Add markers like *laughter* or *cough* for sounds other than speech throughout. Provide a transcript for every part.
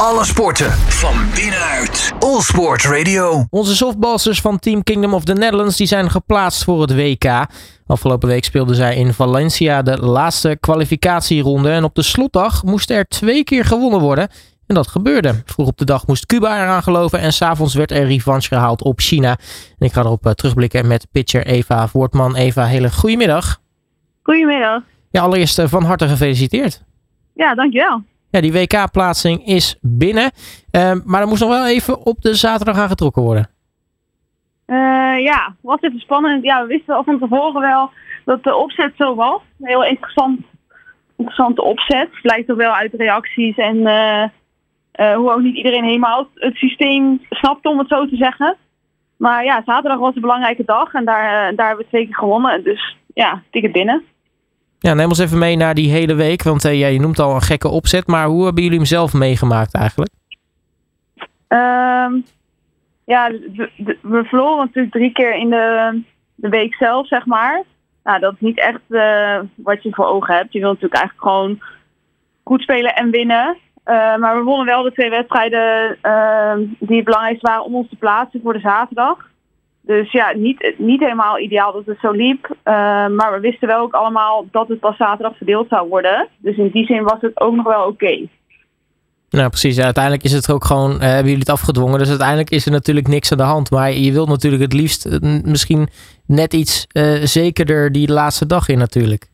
Alle sporten van binnenuit. All Sport Radio. Onze softballsters van Team Kingdom of the Netherlands die zijn geplaatst voor het WK. Afgelopen week speelden zij in Valencia de laatste kwalificatieronde. En op de slotdag moest er twee keer gewonnen worden. En dat gebeurde. Vroeg op de dag moest Cuba eraan geloven en s'avonds werd er revanche gehaald op China. En ik ga erop eh, terugblikken met pitcher Eva Voortman. Eva, hele goedemiddag. Goedemiddag. Ja, allereerst eh, van harte gefeliciteerd. Ja, dankjewel. Ja, die WK-plaatsing is binnen. Uh, maar er moest nog wel even op de zaterdag aan getrokken worden. Uh, ja, was even spannend. Ja, we wisten al van tevoren wel dat de opzet zo was. Een heel interessant, interessante opzet. Blijkt ook wel uit reacties en uh, hoe ook niet iedereen helemaal het systeem snapte, om het zo te zeggen. Maar ja, zaterdag was een belangrijke dag en daar, daar hebben we twee keer gewonnen. Dus ja, ticket binnen. Ja, neem ons even mee naar die hele week. Want uh, je noemt al een gekke opzet. Maar hoe hebben jullie hem zelf meegemaakt eigenlijk? Um, ja, we, verloren natuurlijk drie keer in de, de week zelf, zeg maar. Nou, dat is niet echt uh, wat je voor ogen hebt. Je wilt natuurlijk eigenlijk gewoon goed spelen en winnen. Uh, maar we wonnen wel de twee wedstrijden die het belangrijkste waren om ons te plaatsen voor de zaterdag. Dus ja, niet, niet helemaal ideaal dat het zo liep. Uh, maar we wisten wel ook allemaal dat het pas zaterdag verdeeld zou worden. Dus in die zin was het ook nog wel oké. Okay. Nou, precies. Ja, uiteindelijk is het ook gewoon, uh, hebben jullie het afgedwongen. Dus uiteindelijk is er natuurlijk niks aan de hand. Maar je wilt natuurlijk het liefst uh, misschien net iets zekerder die laatste dag in natuurlijk.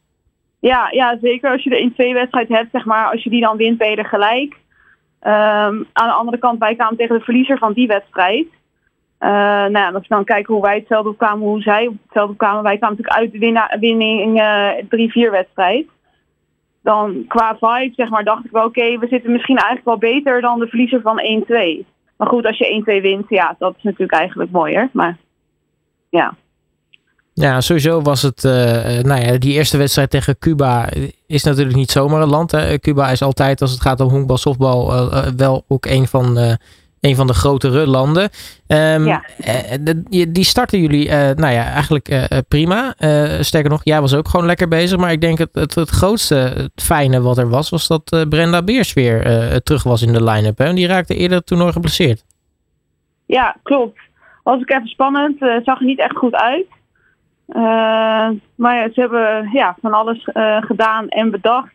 Ja, ja, zeker als je de in twee wedstrijd hebt, zeg maar. Als je die dan wint, ben je er gelijk. Um, aan de andere kant, wij kwamen tegen de verliezer van die wedstrijd. Uh, nou ja, als we dan kijken hoe wij hetzelfde opkwamen, hoe zij hetzelfde opkwamen. Wij kwamen natuurlijk uit de winning uh, 3-4 wedstrijd. Dan qua vibe, zeg maar, dacht ik wel, oké, we zitten misschien eigenlijk wel beter dan de verliezer van 1-2. Maar goed, als je 1-2 wint, ja, dat is natuurlijk eigenlijk mooier. Maar ja. Ja, sowieso was het, uh, nou ja, die eerste wedstrijd tegen Cuba is natuurlijk niet zomaar een land. Hè. Cuba is altijd, als het gaat om honkbal, softbal, wel ook een van een van de grotere landen. Um, ja. de, die starten jullie, uh, nou ja, eigenlijk uh, prima. Uh, sterker nog, jij was ook gewoon lekker bezig. Maar ik denk het, het, het grootste het fijne wat er was, was dat Brenda Beers weer terug was in de line-up. Hè? Die raakte eerder het toernooi geblesseerd. Ja, klopt. Was ook even spannend. zag er niet echt goed uit. maar ja, ze hebben ja, van alles gedaan en bedacht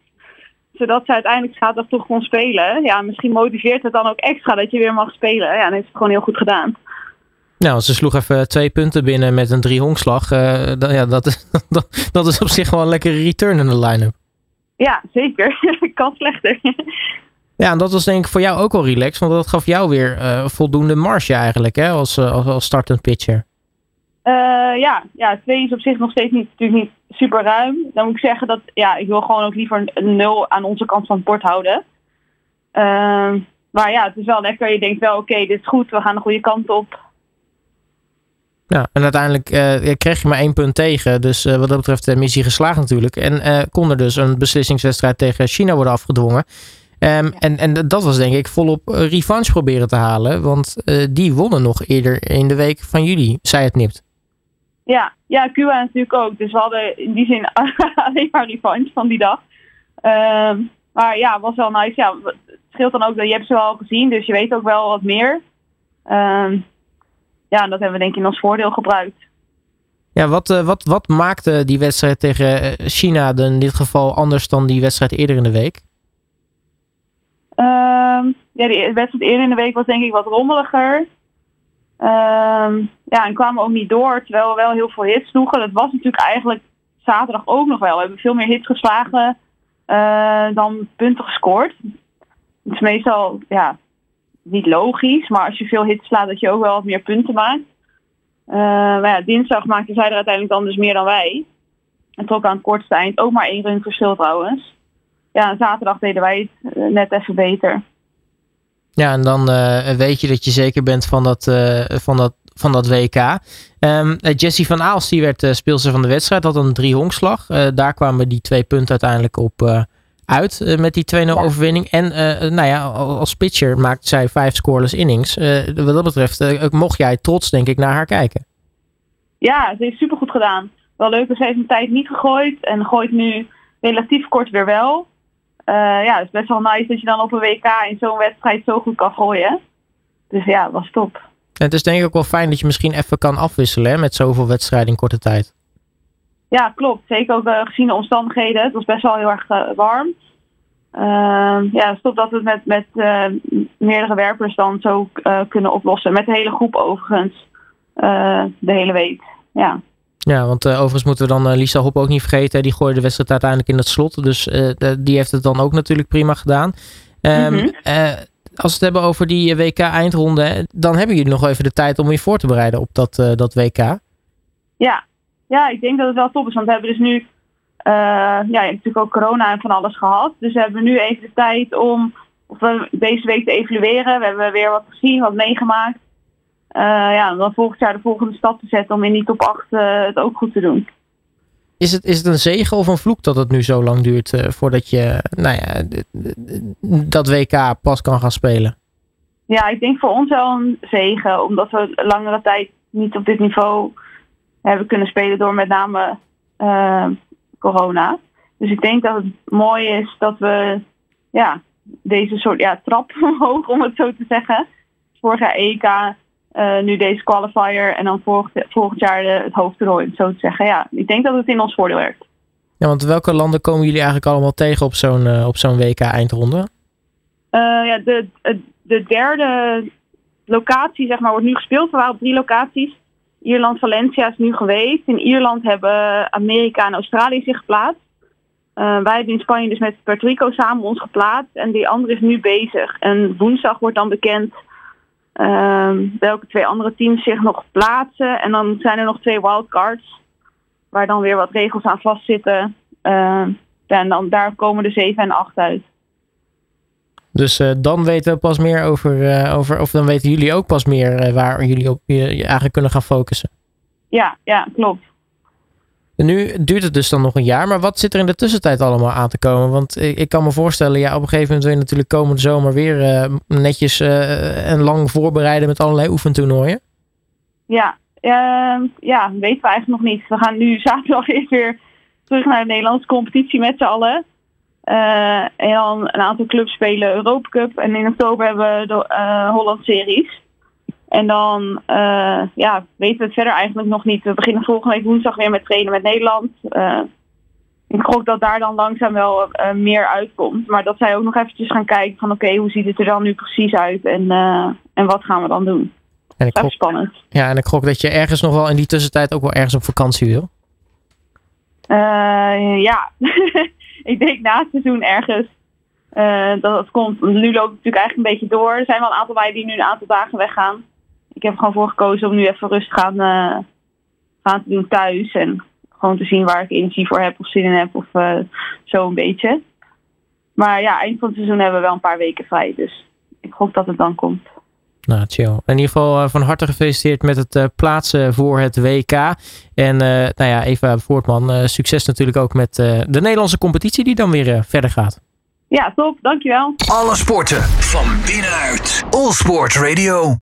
zodat ze uiteindelijk zaterdag toch kon spelen. Ja, misschien motiveert het dan ook extra dat je weer mag spelen. Ja, dan heeft het gewoon heel goed gedaan. Nou, ze sloeg even twee punten binnen met een drie honkslag. Uh, ja, dat, is, *laughs* dat, dat, is op zich wel een lekkere return in de line-up. Ja, zeker. *laughs* kan slechter. *laughs* Ja, en dat was denk ik voor jou ook wel relaxed. Want dat gaf jou weer uh, voldoende marge eigenlijk hè, als, als, als startend pitcher. Uh, ja, ja, twee is op zich nog steeds niet, natuurlijk niet super ruim. Dan moet ik zeggen dat ja, ik wil gewoon ook liever een nul aan onze kant van het bord houden. Uh, maar ja, het is wel lekker. Je denkt wel, oké, dit is goed, we gaan de goede kant op. Ja, en uiteindelijk uh, kreeg je maar één punt tegen. Dus uh, wat dat betreft de missie geslaagd natuurlijk. En uh, kon er dus een beslissingswedstrijd tegen China worden afgedwongen. Um, en, en dat was denk ik volop revanche proberen te halen. Want die wonnen nog eerder in de week van jullie, zij het nipt. Ja, ja, Cuba natuurlijk ook. Dus we hadden in die zin *laughs* alleen maar revanche van die dag. Uh, maar ja, was wel nice. Ja, het scheelt dan ook dat je hebt ze wel gezien, dus je weet ook wel wat meer. Uh, ja, dat hebben we denk ik in ons voordeel gebruikt. Ja, wat, uh, wat, wat maakte die wedstrijd tegen eh, China in dit geval anders dan die wedstrijd eerder in de week? Ehm, ja, die wedstrijd eerder in de week was denk ik wat rommeliger. Um, ja, en kwamen ook niet door, terwijl we wel heel veel hits sloegen. Dat was natuurlijk eigenlijk zaterdag ook nog wel. We hebben veel meer hits geslagen uh, dan punten gescoord. Het is meestal ja, niet logisch, maar als je veel hits slaat, dat je ook wel wat meer punten maakt. Uh, maar ja, dinsdag maakten zij er uiteindelijk dan dus meer dan wij. En trok aan het kortste eind ook maar één run verschil trouwens. Ja, en zaterdag deden wij het uh, net even beter. Ja, en dan uh, weet je dat je zeker bent van dat, uh, van dat, van dat WK. Um, uh, Jessie van Aals die werd speelster van de wedstrijd, had een drie honkslag. daar kwamen die twee punten uiteindelijk op uit met die 2-0 overwinning. En nou ja, als pitcher maakt zij vijf scoreless innings. wat dat betreft mocht jij trots denk ik naar haar kijken. Ja, ze heeft supergoed gedaan. Wel leuk, ze heeft een tijd niet gegooid en gooit nu relatief kort weer wel. Ja, het is best wel nice dat je dan op een WK in zo'n wedstrijd zo goed kan gooien. Dus ja, dat was top. En het is denk ik ook wel fijn dat je misschien even kan afwisselen hè, met zoveel wedstrijden in korte tijd. Ja, klopt. Zeker ook uh, gezien de omstandigheden. Het was best wel heel erg uh, warm. Uh, ja, stop dat we het met, met meerdere werpers dan zo kunnen oplossen. Met de hele groep overigens. de hele week. Ja. Ja, want overigens moeten we dan Lisa Hop ook niet vergeten. Die gooide de wedstrijd uiteindelijk in het slot. Dus die heeft het dan ook natuurlijk prima gedaan. Um, mm -hmm. als we het hebben over die WK-eindronde, dan hebben jullie nog even de tijd om je voor te bereiden op dat, dat WK. Ja, ja, ik denk dat het wel top is. Want we hebben dus nu ja, natuurlijk ook corona en van alles gehad. Dus we hebben nu even de tijd om of we deze week te evalueren. We hebben weer wat gezien, wat meegemaakt. Uh, ja, dan volgend jaar de volgende stap te zetten om in die top 8 uh, het ook goed te doen. Is het, is het een zegen of een vloek dat het nu zo lang duurt uh, voordat je nou ja, dat WK pas kan gaan spelen? Ja, ik denk voor ons wel een zegen, omdat we langere tijd niet op dit niveau hebben kunnen spelen door met name uh, corona. Dus ik denk dat het mooi is dat we ja, deze soort ja, trap *laughs* omhoog, om het zo te zeggen. Vorig jaar EK, uh, nu deze qualifier en dan volgend, volgend jaar de, het hoofdtoernooi, zo te zeggen. Ja, ik denk dat het in ons voordeel werkt. Ja, want welke landen komen jullie eigenlijk allemaal tegen op zo'n uh, op zo'n WK-eindronde? ja, de, de derde locatie zeg maar, wordt nu gespeeld. Er waren op drie locaties. Ierland, Valencia is nu geweest. In Ierland hebben Amerika en Australië zich geplaatst. Uh, wij hebben in Spanje dus met Puerto Rico samen ons geplaatst. En die andere is nu bezig. En woensdag wordt dan bekend welke twee andere teams zich nog plaatsen. En dan zijn er nog twee wildcards. Waar dan weer wat regels aan vastzitten. Uh, en dan, daar komen de 7 en 8 uit. Dus uh, dan weten we pas meer over, uh, over, of dan weten jullie ook pas meer uh, waar jullie op je, eigenlijk kunnen gaan focussen. Ja, ja, klopt. Nu duurt het dus dan nog een jaar, maar wat zit er in de tussentijd allemaal aan te komen? Want ik, kan me voorstellen, ja, op een gegeven moment wil je natuurlijk komende zomer weer netjes en lang voorbereiden met allerlei oefentoernooien. Ja, ja, weten we eigenlijk nog niet. We gaan nu *laughs* zaterdag eerst weer terug naar de Nederlandse competitie met z'n allen. Uh, en dan een aantal clubs spelen Europa Cup. En in oktober hebben we de uh, Holland Series. En dan uh, ja, weten we het verder eigenlijk nog niet. We beginnen volgende week woensdag weer met trainen met Nederland. ik hoop dat daar dan langzaam wel meer uitkomt. Maar dat zij ook nog eventjes gaan kijken van oké, okay, hoe ziet het er dan nu precies uit en, en wat gaan we dan doen. En ik dat is spannend. Ja, en ik gok dat je ergens nog wel in die tussentijd ook wel ergens op vakantie wil. ja, *laughs* ik denk na het seizoen ergens dat het komt. Nu loopt het natuurlijk eigenlijk een beetje door. Er zijn wel een aantal meiden die nu een aantal dagen weggaan. Ik heb gewoon voor gekozen om nu even rustig gaan, uh, gaan te doen thuis. En gewoon te zien waar ik energie voor heb of zin in heb of uh, zo een beetje. Maar ja, eind van het seizoen hebben we wel een paar weken vrij. Dus ik hoop dat het dan komt. Nou, chill. In ieder geval uh, van harte gefeliciteerd met het uh, plaatsen voor het WK. En uh, nou ja, Eva Voortman, succes natuurlijk ook met de Nederlandse competitie die dan weer verder gaat. Ja, top. Dankjewel. Alle sporten van binnenuit. All Sport Radio.